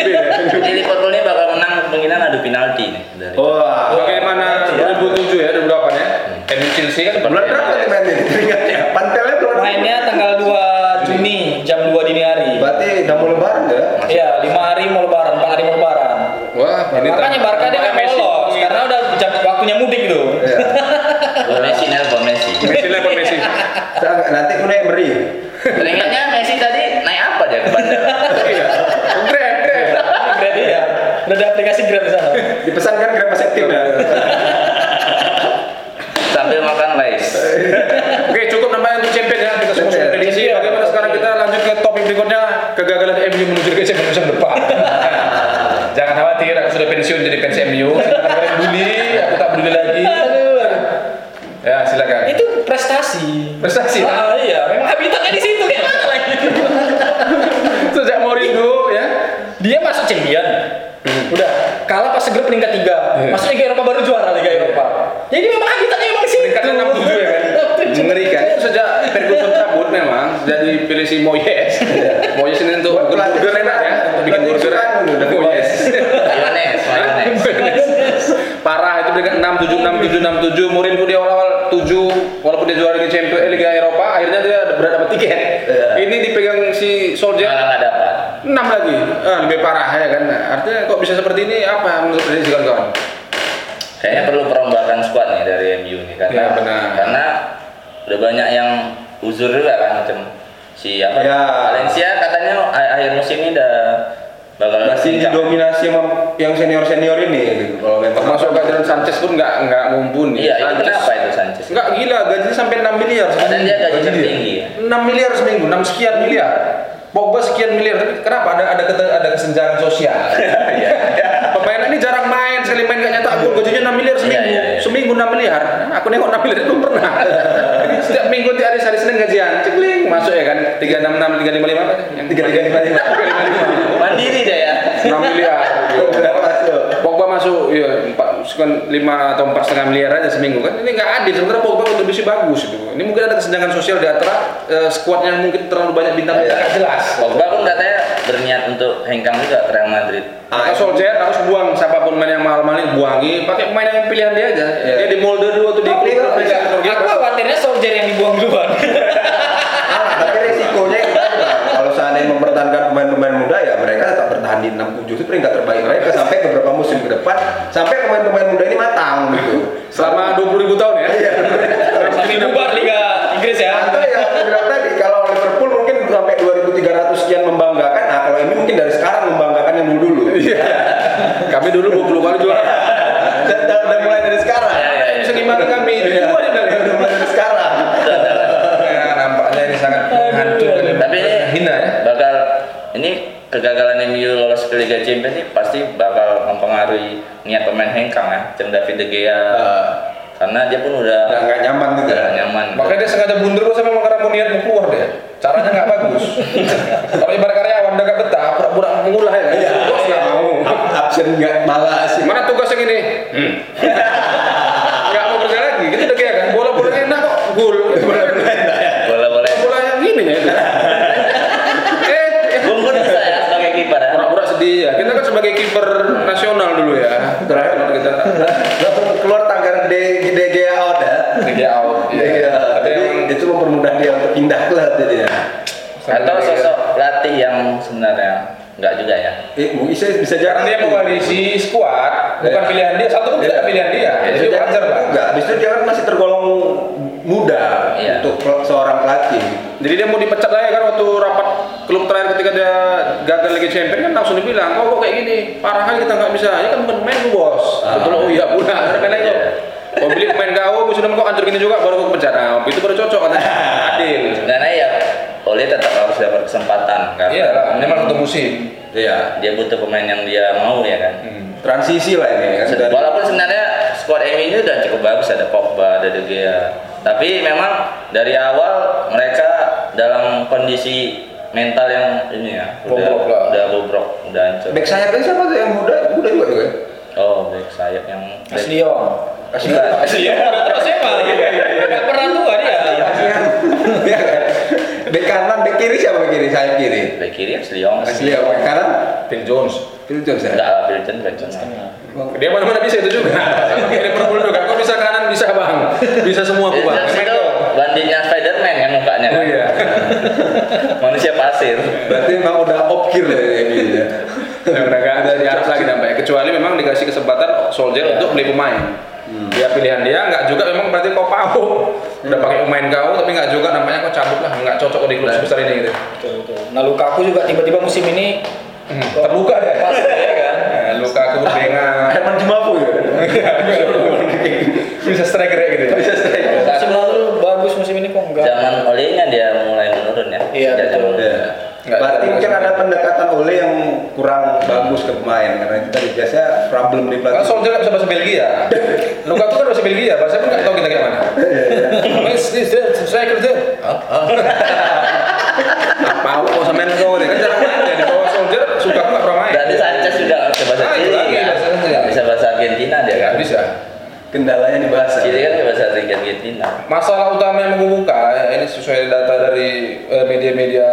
Jadi Liverpool ini bakal menang kemungkinan adu penalti nih dari. wah Bagaimana 2007 ya 2008 ya? MU Chelsea kan bulan berapa nih mainnya teringatnya pantelnya bulan Mainnya tanggal 2 Juni jam 2 dini hari. berarti udah mau lebaran ya Iya, 5 hari mau lebaran, 4 hari mau lebaran. wah ini Makanya Barca dia nggak Messi lolos karena udah jam waktunya mudik tuh. Iya. Messi nelpon Messi. Messi lah Messi Nanti aku naik beri. Teringatnya Messi tadi naik apa dia ke bandara? Iya. Grab, grab. Grab ya. Udah ada aplikasi Grab di sana. Dipesankan Grab Mas Aktif ya. Sambil makan rice. Oke, cukup namanya untuk champion ya. Kita semua sudah prediksi. Bagaimana sekarang kita lanjut ke topik berikutnya, kegagalan MU menuju ke champion musim depan. Jangan khawatir, aku sudah pensiun jadi fans MU. Silakan kalian bully, aku tak peduli lagi. Ya, silakan. Itu prestasi. Prestasi, Ah, iya, memang habitatnya di situ kayak mana lagi. Sejak Mourinho ya. Dia masuk champion. Udah, kalah pas segera peringkat 3. Iya. Masuk Liga Eropa baru juara Liga Eropa. Jadi memang habitatnya memang di situ. Peringkat 67 ya kan? Mengerikan. Sejak Ferguson cabut memang, jadi pilih si Moyes. Moyes ini untuk bikin burger enak ya, untuk bikin Pelatih burger. suka dulu, udah Moyes. Mayones, mayones. Parah itu peringkat 6 7 6 7 6 7 Mourinho di awal-awal 7 walaupun dia juara Liga Champions eh, Liga Eropa akhirnya dia berada dapat tiket. Iya. Ini dipegang si Solskjaer Malah nggak dapat. 6 lagi. Ah, lebih parah ya kan. Bisa seperti ini apa menurut prediksi kawan-kawan? Kayaknya perlu perombakan squad nih dari MU nih karena Ya, benar. karena udah banyak yang uzur juga kan macam si apa Ya. Valencia katanya akhir musim ini udah bakal Masih didominasi sama yang senior senior ini gitu. Kalau Termasuk Gajian Sanchez pun nggak nggak mumpuni. Iya itu kenapa itu Sanchez? Nggak gila, gajinya sampai 6 miliar. Padahal dia gaji Gaji tertinggi ya. 6 miliar seminggu, 6 sekian miliar. Pogba sekian miliar, tapi kenapa ada ada ada kesenjangan sosial? Pemain ini jarang main, sekali main gak nyetak gol, gajinya 6 miliar seminggu. Iya, iya, iya. Seminggu 6 miliar. Nah, aku nengok 6 miliar itu pernah. Jadi setiap minggu di hari hari Senin gajian, cekling masuk ya kan 366 355 apa? Yang 3355. Mandiri dia ya. 6 miliar. Masuk. Masuk iya empat sekian lima atau empat setengah miliar aja seminggu kan ini nggak adil sementara Pogba kontribusi bagus itu ini mungkin ada kesenjangan sosial di antara eh, skuad yang mungkin terlalu banyak bintang Iya. nggak jelas Pogba pun katanya berniat untuk hengkang juga ke Real Madrid. Maka Solskjaer harus buang siapa pun main yang mahal-mahal buangi pakai pemain yang pilihan dia aja Iya. dia di molde dulu tuh di klub- Aku khawatirnya Solskjaer yang dibuang duluan. Ah, tapi resikonya itu tadi, Bang. Kalau seandainya mempertahankan pemain-pemain muda ya mereka tetap bertahan di 6 7 itu peringkat terbaik mereka sampai beberapa musim ke depan sampai pemain-pemain muda ini matang gitu. selama 20 ribu tahun ya Iya. Sampai bubar Liga Inggris ya. Atau ya aku bilang tadi kalau Liverpool mungkin sampai 2300 sekian membanggakan, nah kalau ini mungkin dari sekarang membanggakan yang dulu dulu. Iya. kami dulu 20 kali juara Dan udah mulai dari sekarang. Ya, ya, ya. bisa gimana kami Iya. Dua dia bilang, ya. Udah mulai dari sekarang. ya nampaknya ini sangat menghancurkan Tapi ini hina ya bakal ini kegagalan MU lolos ke Liga Champions ini pasti bakal mempengaruhi niat pemain hengkang ya, macam David De Gea. Eh, Karena dia pun udah nggak nyaman gitu. nggak nyaman. Makanya dia sengaja mundur kok sampai karena mau niat mau keluar dia. Caranya nggak bagus. Kalau ibarat karyawan udah gak betah, pura-pura mengulah ya. Iya. Bos nggak mau. Ab- Absen nggak malas. Mana tugas yang ini? Hmm. Nggak mau kerja lagi. Gitu udah kayak kan. Bola bola enak kok. Gol. Bola Boleh-boleh. bola yang gini ya. eh, eh, Bung pun bisa ya sebagai kiper ya. pura-pura sedih ya. Kita kan sebagai kiper nasional dulu ya. Terakhir Kalau kita langsung keluar tagar D DG out ya. dia out. Iya. Tapi Jadi emang itu mempermudah dia untuk pindah klub jadinya. Atau sosok pelatih yang sebenarnya nggak juga ya. Eh, bisa bisa karena jarang. dia mewarisi skuad, bukan Iya. pilihan dia. Satu pun tidak pilihan dia. Jadi Bisa wajar lah. Enggak, habis itu dia kan masih tergolong muda Iya. untuk seorang pelatih. Jadi dia mau dipecat aja kan waktu rapat klub terakhir ketika dia gagal Liga Champions kan langsung dibilang, oh kok kayak gini, parah kan kita nggak bisa, ya kan bukan pemain lu bos. Ah. Betul, oh iya pula, lagi kok. Kau beli pemain kau, gue sudah kok hancur gini juga, baru kau pecat. Nah, itu baru cocok katanya, adil. Karena ya Oleh tetap harus dapat karena Iya minimal satu musim. Iya. dia butuh pemain yang dia mau ya kan. Transisi lah ini kan. Dari- Walaupun sebenarnya squad MU ini udah cukup bagus ada Pogba, ada De Gea. Tapi memang dari awal mereka dalam kondisi mental yang ini ya udah Bobrok lah. udah bobrok, udah hancur. Back sayapnya siapa tuh yang muda? Muda juga tuh kan? Oh, back sayap yang back- Asli Yong. Kasih Asli Yong udah terus emang. Gak pernah tua dia. Iya Back kanan, back kiri siapa back kiri? Sayap kiri. back kiri Asli Young. Asli ya, back kanan Phil Jones. Phil Jones ya. Enggak lah, Pilton back tengah. Dia mana-mana bisa itu juga. Sama kayak Liverpool juga. Kok bisa kanan, bisa bang. Bisa semua aku bang. Itu banditnya Spiderman kan mukanya. Oh iya. Manusia pasir. Berarti memang udah opkir ya ini ya. Yang udah gak ada diharap lagi nampaknya. Kecuali memang dikasih kesempatan Solskjaer Iya. untuk beli pemain. Hmm. dia pilihan dia nggak juga memang berarti kau pau udah pakai pemain kau tapi nggak juga namanya kau cabut lah nggak cocok di klub sebesar ini gitu Betul, betul. Nah Lukaku juga tiba-tiba musim ini Hmm, terluka deh pas ya kan. Nah, luka aku berdengar Herman Jumafu ya. bisa striker ya gitu ya Bisa strike. Musim lalu bagus musim ini kok enggak. Zaman olehnya dia mulai menurun ya. Iya, betul. Ya. Berarti mungkin ada pendekatan oleh yang kurang bagus ke pemain karena kita biasanya problem di pelatih. Solskjaer nggak bisa bahasa Belgia. Luka tuh kan bahasa Belgia, bahasa pun nggak tahu kita kayak mana. Mas, ini saya saya kerja. Apa kok sampean kau ini kan jarang main ya di bawah Solskjaer suka nggak pernah main. Berarti Sanchez nggak bisa bahasa Ah, kan? Chili. Nggak bisa bahasa Argentina dia kan? Bisa. Kendalanya di bahasa. Chili kan nggak bahasa Argentina. Masalah utama yang mengemuka ya, ini sesuai data dari eh, media-media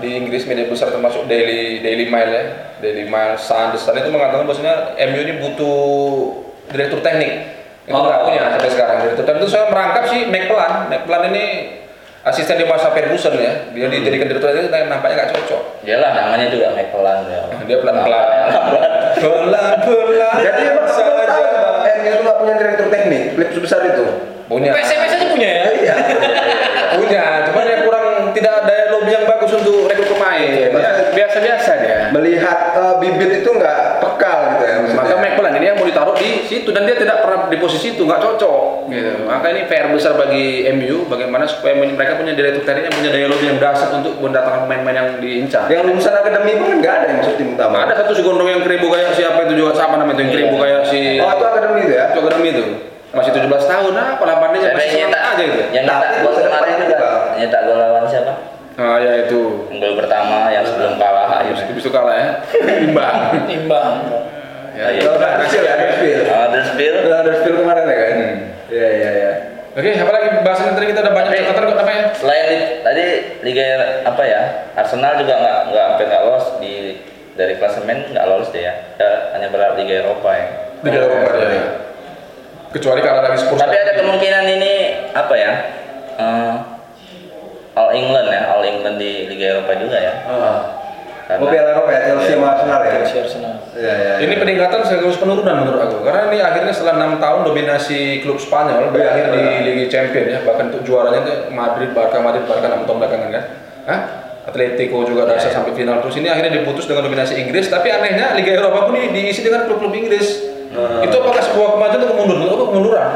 di Inggris, media besar termasuk Daily Daily Mail ya, Daily Mail, Sun, The itu mengatakan bahwasanya MU ini butuh direktur teknik. Itu Oh. nggak punya sampai sekarang direktur. Dan itu saya merangkap sih McPlan. McPlan ini asisten di masa Ferguson ya, dia dijadikan direktur teknik tapi nampaknya nggak cocok. Iyalah namanya juga McPlan ya. Dia pelan-pelan. Pelan-pelan. Jadi emang saja. MU itu nggak punya direktur teknik, klub sebesar itu. Punya. PSMS aja punya ya. Iya. Punya, cuman dia tidak ada lobby yang bagus untuk rekrut pemain. Dia Biasa-biasa dia. Melihat eh, bibit itu nggak pekal gitu ya. maksudnya. Maka McPlan ini yang mau ditaruh di situ dan dia tidak pernah di posisi itu, nggak cocok. Gitu. Maka ini PR besar bagi MU, bagaimana supaya mereka punya direktur teknik yang punya daya lobby yang dahsyat untuk mendatangkan pemain-pemain yang diincar. yang lulusan akademi pun nggak ada yang masuk tim utama. Ada satu si gondrong yang keribu kayak siapa itu juga siapa namanya itu yang keribu kayak si Oh itu akademi itu ya? itu akademi itu masih 17 tahun nah apa Siapa masih nyetak aja gitu. Yang nyetak gol ke kemarin juga. Nyetak gol lawan siapa? Nah ya itu. Gol pertama yang sebelum kalah akhirnya. Habis itu kalah ya. Imbang. Imbang. Ya, Ayo. ya, udah, hasil ya. Huddersfield. Oh, Huddersfield. Itu Huddersfield kemarin ya kan? Iya iya iya. Oke, apa lagi bahasan tadi kita udah banyak catatan kok namanya. Selain di- tadi Liga apa ya? Arsenal juga nggak nggak sampai nggak lolos di dari klasemen nggak lolos deh ya. Ya, hanya berharap Liga Eropa ya. Liga Eropa ya. Kecuali kalau lagi Spurs. Tapi ada kemungkinan ini apa ya? eh, All England ya, All England di Liga Eropa juga ya. Oh Piala Eropa ya, Chelsea sama Arsenal ya? Chelsea Arsenal. Iya iya. Ini peningkatan sekaligus penurunan menurut aku. Karena ini akhirnya setelah enam tahun dominasi klub Spanyol berakhir di Liga Champions ya. Bahkan untuk juaranya itu Madrid, Barca, Madrid, Barca enam tahun belakangan kan. Hah? Atletico juga bisa sampai final terus ini akhirnya diputus dengan dominasi Inggris tapi anehnya Liga Eropa pun ini diisi dengan klub-klub Inggris itu apakah sebuah kemajuan atau kemunduran? Aku kemunduran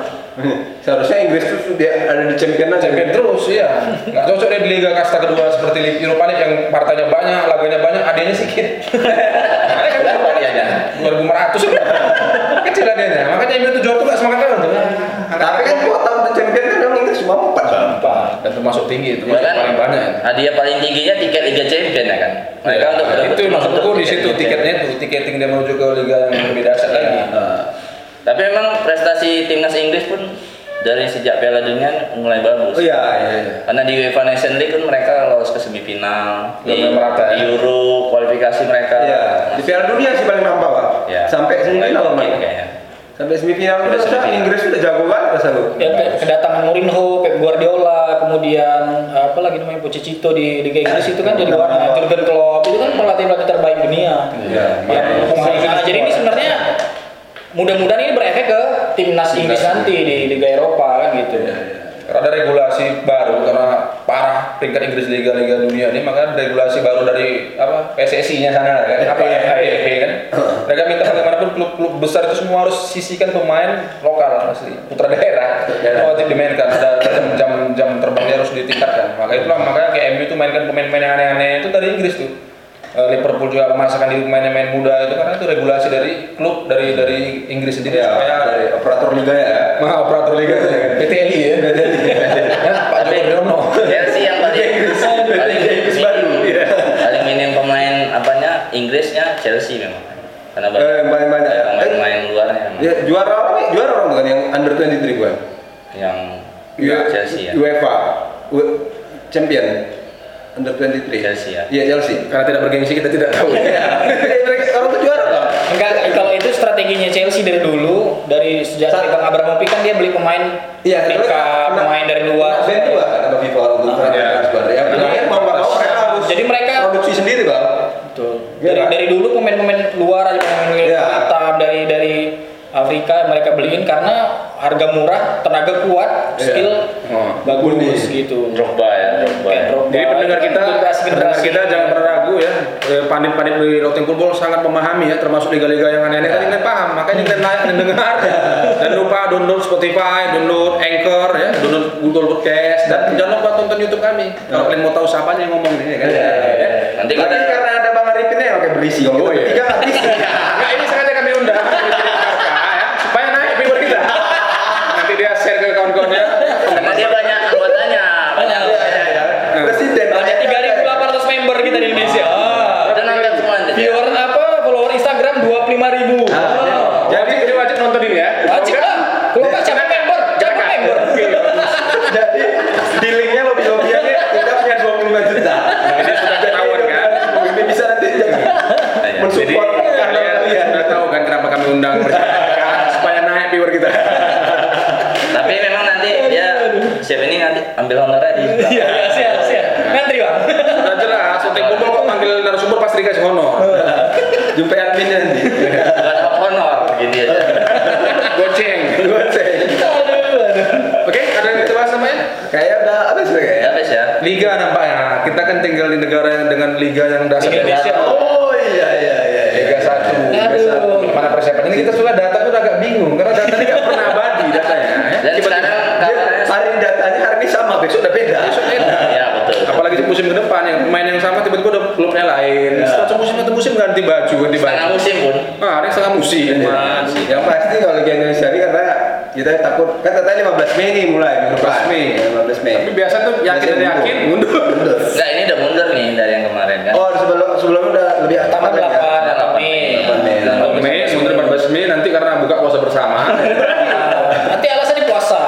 Seharusnya Inggris tuh dia ada di champion aja. champion terus iya nggak cocok dia di Liga Kasta kedua seperti Liga Europa League yang partainya banyak laganya banyak adanya sedikit ada kan Berapa hadiahnya? 2500 kecil adanya makanya MU itu juara tuh nggak semangat banget Tapi kan kuota untuk champion kan memang Inggris cuma empat. dan termasuk tinggi itu Ya kan? paling banyak Hadiah paling tingginya tiket Liga Champion ya kan. Mereka Ya, untuk itu maksudku di situ tiketnya itu tiketing dia menuju ke liga yang lebih dahsyat lagi Iya. Tapi memang prestasi timnas Inggris pun dari sejak Piala Dunia mulai bagus. Oh iya iya iya. Karena di UEFA Nation League kan mereka lolos ke semifinal, di, merata, di ya? Euro kualifikasi mereka. Iya. Di Piala Dunia sih paling nampak pak. Ya. Sampai semifinal oke kemarin. Sampai semifinal Sampai itu semifinal. Inggris udah jago banget rasa lu. Ya, ke- kedatangan Mourinho, Pep Guardiola, kemudian apa lagi namanya Pochettino di Liga Inggris itu kan jadi warna Jurgen Klopp itu kan pelatih-pelatih terbaik dunia. Iya. Pemain nah, jadi ini sebenarnya mudah-mudahan ini berefek ke timnas Inggris nanti di Liga Eropa kan gitu. Karena ada regulasi baru karena parah peringkat Inggris Liga Liga Dunia ini maka ada regulasi baru dari apa PSSI nya sana kan? Apa ya kan? Mereka minta bagaimanapun klub-klub besar itu semua harus sisihkan pemain lokal asli. Putra daerah. Daerah. wajib dimainkan. Jam, jam jam terbangnya harus ditingkatkan. Maka itulah makanya kayak MU itu mainkan pemain-pemain yang aneh-aneh. Itu dari Inggris tuh Eh, Liverpool juga memasakkan di pemain-pemain muda itu karena itu regulasi dari klub dari dari Inggris sendiri Iya. supaya Dari operator liga ya. Mah operator liga ya. PTLI ya. Ya, Pak Joko Driono. Chelsea yang paling paling Inggris baru. Iya. paling minim pemain apanya Inggrisnya Chelsea memang. Karena banyak Eh, paling banyak. pemain-pemain luarnya. Ya, juara orang nih, juara orang bukan yang under 23 bukan? yang Iya. Chelsea ya. UEFA champion under 23. Chelsea ya. Iya Chelsea. Karena tidak bergengsi kita tidak tahu. Iya. Mereka orang tuh juara kan? Enggak, kalau itu strateginya Chelsea dari dulu, dari sejak Sa- Bang Abramovich kan dia beli pemain Iya, Afrika, kena- pemain dari luar. Ban juga kata FIFA untuk Ah, transfer iya. transfer. Ya, Kena ya, mau nggak mau mereka harus Jadi mereka produksi sendiri bang. Betul. Iya, Dari dari dulu pemain-pemain luar aja pemain Iya. dari dari Afrika mereka beliin karena harga murah, tenaga kuat, skill Oh. bagus gitu. Drogba ya, Drogba. Drogba. Jadi pendengar kita, Generasi- pendengar kita jangan pernah ragu ya. Eh, Pandit-pandit di Loteng Football sangat memahami ya, termasuk liga-liga yang aneh-aneh. Tadi kalian paham, makanya kalian like dan dengar. Dan lupa download Spotify, download Anchor ya, download Google Podcast dan jangan lupa tonton YouTube kami. Kalau kalian mau tahu siapa yang ngomong ini kan. Ya. Nanti Lagi kita karena ada Bang Arifin yang kayak berisi. Oh, kita iya. bertiga nggak berisi. Nah, ini sengaja kami undang ya, supaya naik viewer kita. Nanti dia share ke kawan-kawannya. karena dia banyak anggotanya, banyak anggotanya. Presiden. Ada 3.800 member kita di Indonesia. Ah. Udah nonton semua nanti. Viewer apa? Follower Instagram 25.000. Ah. Jadi ini wajib nonton ini ya. Wajib lah. Kalau nggak capek member, capek member. Jadi di linknya lobby lobbyannya kita punya 25 juta. Ini sudah ketahuan kan. Ini bisa nanti jadi Iya. mensupport Jadi kanal kalian kalian. sudah tahu kan kenapa kami undang mereka supaya naik viewer kita. Tapi memang nanti dia siap ini nanti ambil honorer di Iya, iya, siap, siap. Ngantri, Bang. Sudah jelas, Sotek Kumpul kok panggil narasumber pasti dikasih honor. Jumpa adminnya nanti. bukan honor gitu ya. Goceng. Oke, ada yang kita bahas namanya? Kayak udah apa sih Ya kayak? habis ya. Liga nampaknya. Kita kan tinggal di negara yang dengan liga yang dasar. Indonesia. Oh iya iya iya. Liga satu. Liga Aduh. satu. Mana persiapan ini kita sudah data tuh agak bingung karena data ini nggak pernah abadi datanya. Ya. Dan Tiba-tiba- sekarang Dia, kabarnya hari ini datanya hari ini sama, besok udah beda. besok beda. ya betul. Apalagi di musim ke depan yang pemain yang sama tiba-tiba udah klubnya lain. Satu musim satu musim ganti baju, ganti baju. Setengah musim pun. Ah, ada yang setengah musim. Mas. Yang pasti kalau Liga Indonesia ini karena kita takut kan katanya 15 Mei nih mulai minggu depan. 15 Mei. 15 Mei. Tapi biasa tuh yakin dan yakin mundur. Mundur. Enggak, ini udah mundur nih dari yang kemarin kan. Oh, sebelum sebelumnya udah lebih Tanggal lagi ya? 8, 8 Mei. 8 Mei. Tanggal Mei, mundur 14 Mei nanti karena buka puasa bersama. Nanti alasannya puasa.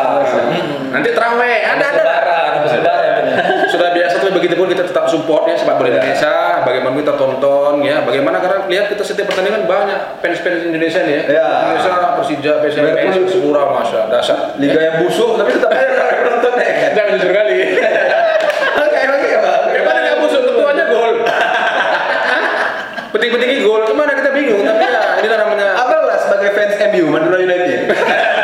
nanti terawih, ada ada. Lebaran, habis lebaran. Sudah biasa tuh begitu pun kita tetap support ya sepak bola Indonesia, bagaimana kita tonton ya, bagaimana karena lihat kita setiap pertandingan banyak fans-fans Indonesia nih ya. Ya. Indonesia, Persija, PSM, Liverpool. Sepura, Masya, dasar. Liga yang busuk tapi tetap aja nonton ya kan. Jangan jujur kali. Ya. Penting-pentingnya gol, ke mana kita bingung, tapi ya ini namanya Abang lah sebagai fans MU Madura United.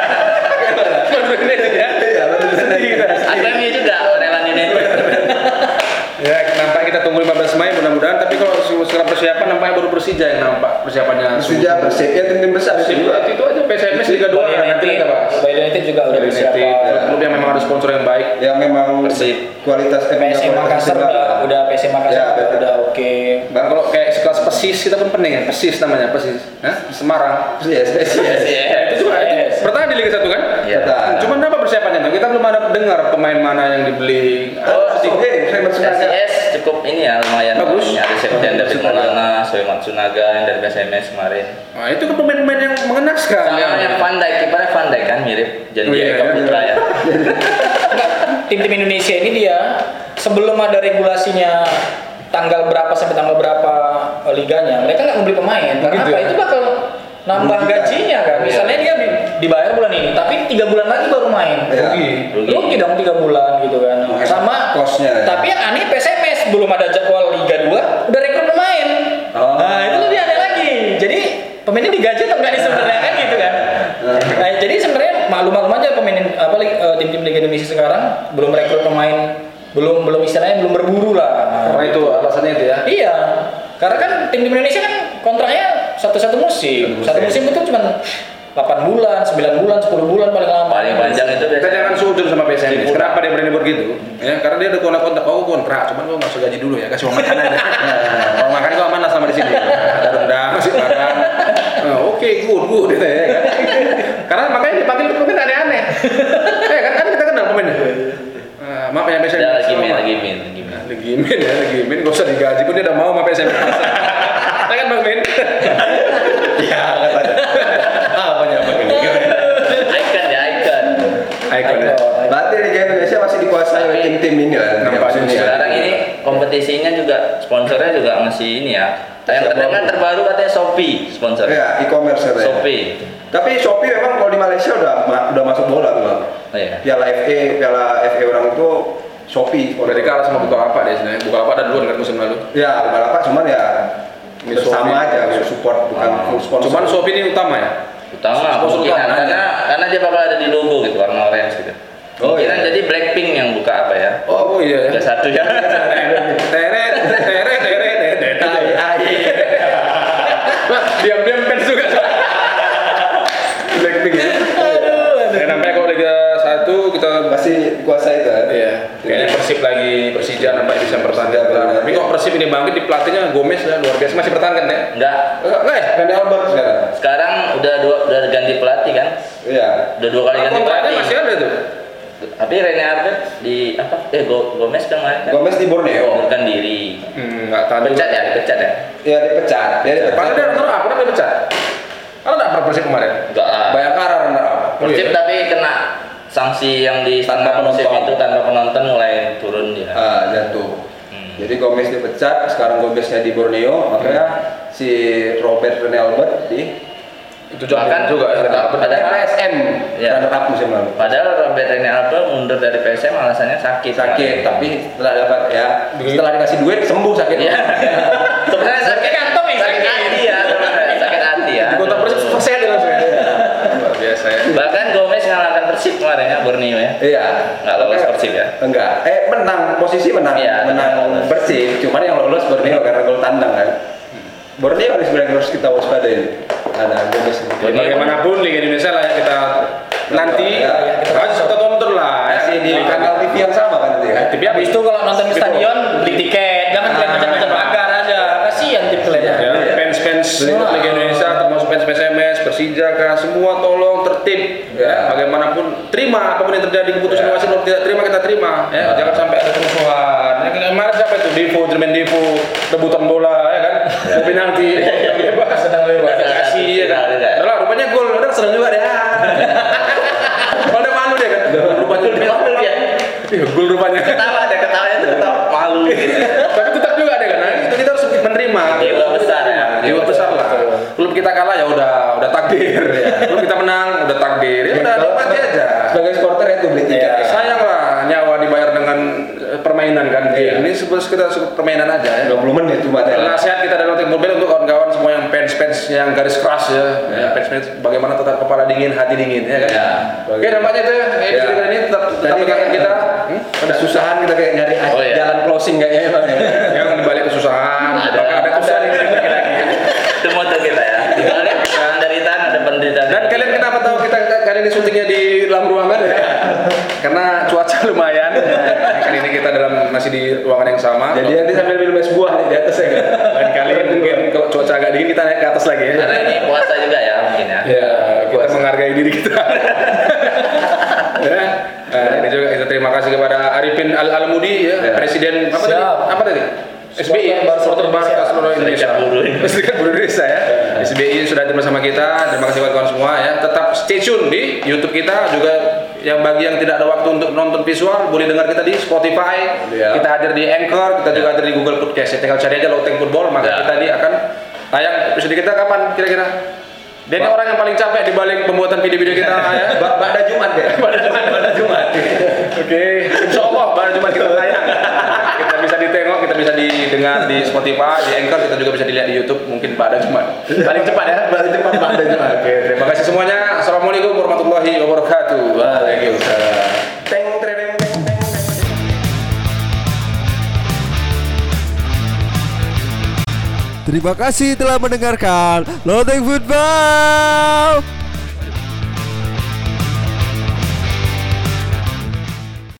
tunggu 15 Mei mudah-mudahan. Tapi kalau sekarang persiapan nampaknya baru Persija yang nampak persiapannya. Sudah persipnya tim-tim besar Persib itu itu aja PSMS Liga 2 Bali nanti United, kita bahas. Bali United juga udah bersiap. klub yang memang ada sponsor yang baik. Yang memang Persib. kualitas eh, PSM Makassar udah, udah PSM Makassar Ya, udah, oke. Bang kalau kayak sekelas Persis kita pun pening ya, Persis namanya Persis. Hah? Semarang. Yes. Iya. Itu juga bertahan di Liga 1 kan? Iya. Cuman apa persiapannya? Kita belum ada dengar pemain mana yang dibeli. Oh, oke, saya Matsunaga. Cukup ini ya lumayan. Bagus. Ada Septian David. Maulana, Soe Matsunaga yang dari PSMS kemarin. Nah, itu kan pemain-pemain yang mengenaskan. Sama ya. yang Van Dijk, kipernya Van Dijk kan mirip Janji Oh, iya, Eka iya. Putra ya. Enggak, tim-tim Indonesia ini dia sebelum ada regulasinya tanggal berapa sampai tanggal berapa eh, liganya, mereka nggak membeli pemain. Karena Begitu apa? ya? Itu bakal nambah Merugikan. gajinya kan. Misalnya dia di- dibayar bulan ini, tapi tiga bulan lagi baru main. Iya. Rugi. Rugi. Rugi dong tiga bulan gitu kan. Sama cost-nya ya. Tapi yang aneh PSMS belum ada jadwal Liga 2 udah rekrut pemain. Oh. Nah, itu lebih aneh lagi. Jadi pemainnya digaji atau enggak nih sebenarnya kan gitu kan. Nah, jadi sebenarnya maklum-maklum aja pemain apa eh, tim-tim Liga Indonesia sekarang belum rekrut pemain belum belum istilahnya belum berburu lah. Nah, Karena itu alasannya itu ya. Iya. Karena kan tim tim Indonesia kan kontraknya satu-satu musim. Satu musim itu cuma 8 bulan, 9 bulan, 10 bulan paling lama. Paling panjang itu Kita biasanya. jangan sujud sama. Sipur. Kenapa dia berani begitu? Ya, karena dia ada kontrak kontrak. Oh kontrak, cuman gua masuk gaji dulu ya, kasih uang makan aja. Kalau makan gua aman lah sama di sini. Ada rendang, nasi padang. Nah, Oke, good, good, gitu ya kan. Karena makanya dipanggil pemain aneh-aneh. Ya kan, kan kita kenal pemainnya. Nah, maaf ya. Ada lagi min, lagi min, lagi min. Lagi min ya, lagi min. Gak usah digaji pun dia udah mau sama PSMS. Ya kan Bang Min? Ya, nggak ada. Apa ya, Bang? ini? Icon ya, icon. Icon ya. Berarti Liga Indonesia masih dikuasai oleh tim-tim ini lah. Nampaknya. Sekarang ini kompetisinya juga sponsornya juga masih ini ya. Yang terdengar terbaru katanya Shopee sponsor. Ya, e-commerce katanya. Shopee. Tapi Shopee memang kalau di Malaysia udah ma- udah masuk bola tuh bang. Oh iya. Piala FA, Piala FA orang itu Shopee. Udah dikalah sama Bukalapak dia sebenarnya. Bukalapak ada duluan kan musim lalu. Ya, Bukalapak cuman ya Shopee. aja support bukan full sponsor. Cuman Shopee ini utama ya. Utama utama. karena karena dia bakal ada di logo gitu warna orange gitu. Oh, Kemungkinan iya. jadi Blackpink yang buka apa ya? Oh iya. Ada satu ya. Teret, teret, teret, teret. Diam-diam fans juga. Blackpink ya. Ya, nampaknya kalau Liga 1 kita Masih kuasa itu kan? Iya, kayaknya Persib lagi Persija nampaknya bisa bertahan. Tapi kok Persib ini bangkit di pelatihnya Gomez ya luar biasa masih bertahan kan ya? Enggak. Enggak, ya? Randy Albert sekarang. Sekarang udah dua udah ganti pelatih kan? Iya. Udah dua kali ganti pelatih. masih ada tuh. Tapi Rene Albert di apa? Eh Go- Gomez kan kemarin kan? Gomez di Borneo. Mengundurkan diri. Hmm, enggak tahu. Pecat ya, dipecat ya? Iya dipecat. Dia dipecat. Padahal dia runner up, kenapa dia pecat? Kalau enggak pernah Persib kemarin. Enggak lah. Bayangkara runner up. Persib iya. tapi kena sanksi yang di Tanpa penonton. itu tanpa penonton mulai turun dia. Ah, jatuh. Hmm. Jadi Gomez dipecat, sekarang Gomeznya di Borneo, makanya si Robert Rene Albert di Itu juga Bahkan- juga ya. Ada- ada PSM Iya. runner musim lalu. Padahal Robert Rene Albert mundur dari PSM alasannya sakit. Sakit, tapi setelah dapat ya, setelah dikasih duit sembuh sakit. Iya. Sebenarnya sakit kantong ya, sakit hati ya, sakit hati ya. Di kota Persib persen langsung. ya. Luar biasa ya. Bahkan Gomez ngalahkan Persib kemarin ya, Borneo ya. Iya. Nggak lolos Persib ya? Enggak. Eh menang, posisi menang, Iya, menang bersih. Cuman yang lolos Borneo karena gol tandang kan. Borneo ini sebenarnya harus kita waspadai. Ada. Ya, bagaimanapun Liga Indonesia lah ya kita nanti Ya. kita harus kita tonton lah ya. Masih di kanal TV yang sama kan itu ya. TV Habis itu kalau nonton di Gitu. stadion beli tiket, jangan kalian macam-macam pagar aja. Kasihan tim kalian. Ya, fans-fans Liga Indonesia PSMS, Persija kah, semua tolong tertib ya. Bagaimanapun terima apa pun yang terjadi keputusan Ya. wasit kalau tidak terima kita terima ya. Jangan sampai ada kerusuhan. Ya, kemarin siapa itu Devo, Jermain Devo, rebutan bola ya kan, mau penalti, bebas, sedang bebas. Kasih ya kan. Lah, rupanya gol, udah senang juga deh. Pada malu deh kan, rupanya Malu dia. Iya, gol rupanya. Ketawa deh, ketawanya tuh ketawa malu. Tapi tetap juga deh kan, nah, itu kita harus menerima. Jiwa besar ya. Jiwa besar lah. Klub kita kalah ya udah, udah takdir. Klub kita menang udah takdir. Ya udah nikmati aja. Sebagai supporter itu beli tiket. Ya, ya. sayang lah nyawa dibayar dengan eh, permainan kan. Ini sebetulnya kita suka permainan aja ya. 20 menit cuma teh. Nasihat kita dari Lotek Mobil untuk kawan-kawan semua yang fans-fans yang garis keras ya, ya fans-fans bagaimana tetap kepala dingin, hati dingin ya kan. Ya. Oke, nampaknya itu ya. Episode kali ini tetap tetap kayak kita. kita kesusahan kita kayak nyari Oh, iya. jalan closing kayaknya emang ya. yang dibalik kesusahan, Ada. bakal ada kesusahan yang lagi lagi. Itu moto kita ya. Ada penderitaan, ada penderitaan. Dan kalian kenapa tahu kita kali ini syutingnya di dalam ruangan ya? Karena cuaca lumayan. Ya, kali ini kita dalam masih di ruangan yang sama. Jadi nanti sambil minum es buah nih di atas ya lain kali mungkin kalau cuaca agak dingin kita naik ke atas lagi ya. Karena ini puasa juga ya mungkin ya. Ya, kita menghargai diri kita. ya. Nah, ini juga kita terima kasih kepada Arifin Al Almudi ya, Ya. Presiden apa tadi? Siap. Apa tadi? SBI, Supporter Barca seluruh Indonesia. Serikat Buruh Indonesia. Ya. SBI sudah hadir bersama kita. Terima kasih kawan-kawan semua ya. Tetap stay tune di YouTube kita juga yang bagi yang tidak ada waktu untuk nonton visual boleh dengar kita di Spotify. Ya. Kita hadir di Anchor, kita juga hadir di Google Podcast. Ya, tinggal cari aja Loteng Football maka Ya. kita di akan tayang episode kita kapan kira-kira? Dia ini orang yang paling capek di balik pembuatan video-video kita ya. Pada Jumat ya. Pada Jumat, pada Jumat. Oke, insya Allah pada Jumat kita tayang. Ditengok, kita bisa didengar di Spotify, di Anchor, kita juga bisa dilihat di YouTube mungkin pada Jumat. Paling cepat ya. Pada Jumat pada Jumat. Oke, terima kasih semuanya. Assalamualaikum warahmatullahi wabarakatuh. Waalaikumsalam. Teng tereng teng teng. Terima kasih telah mendengarkan Loteng Football.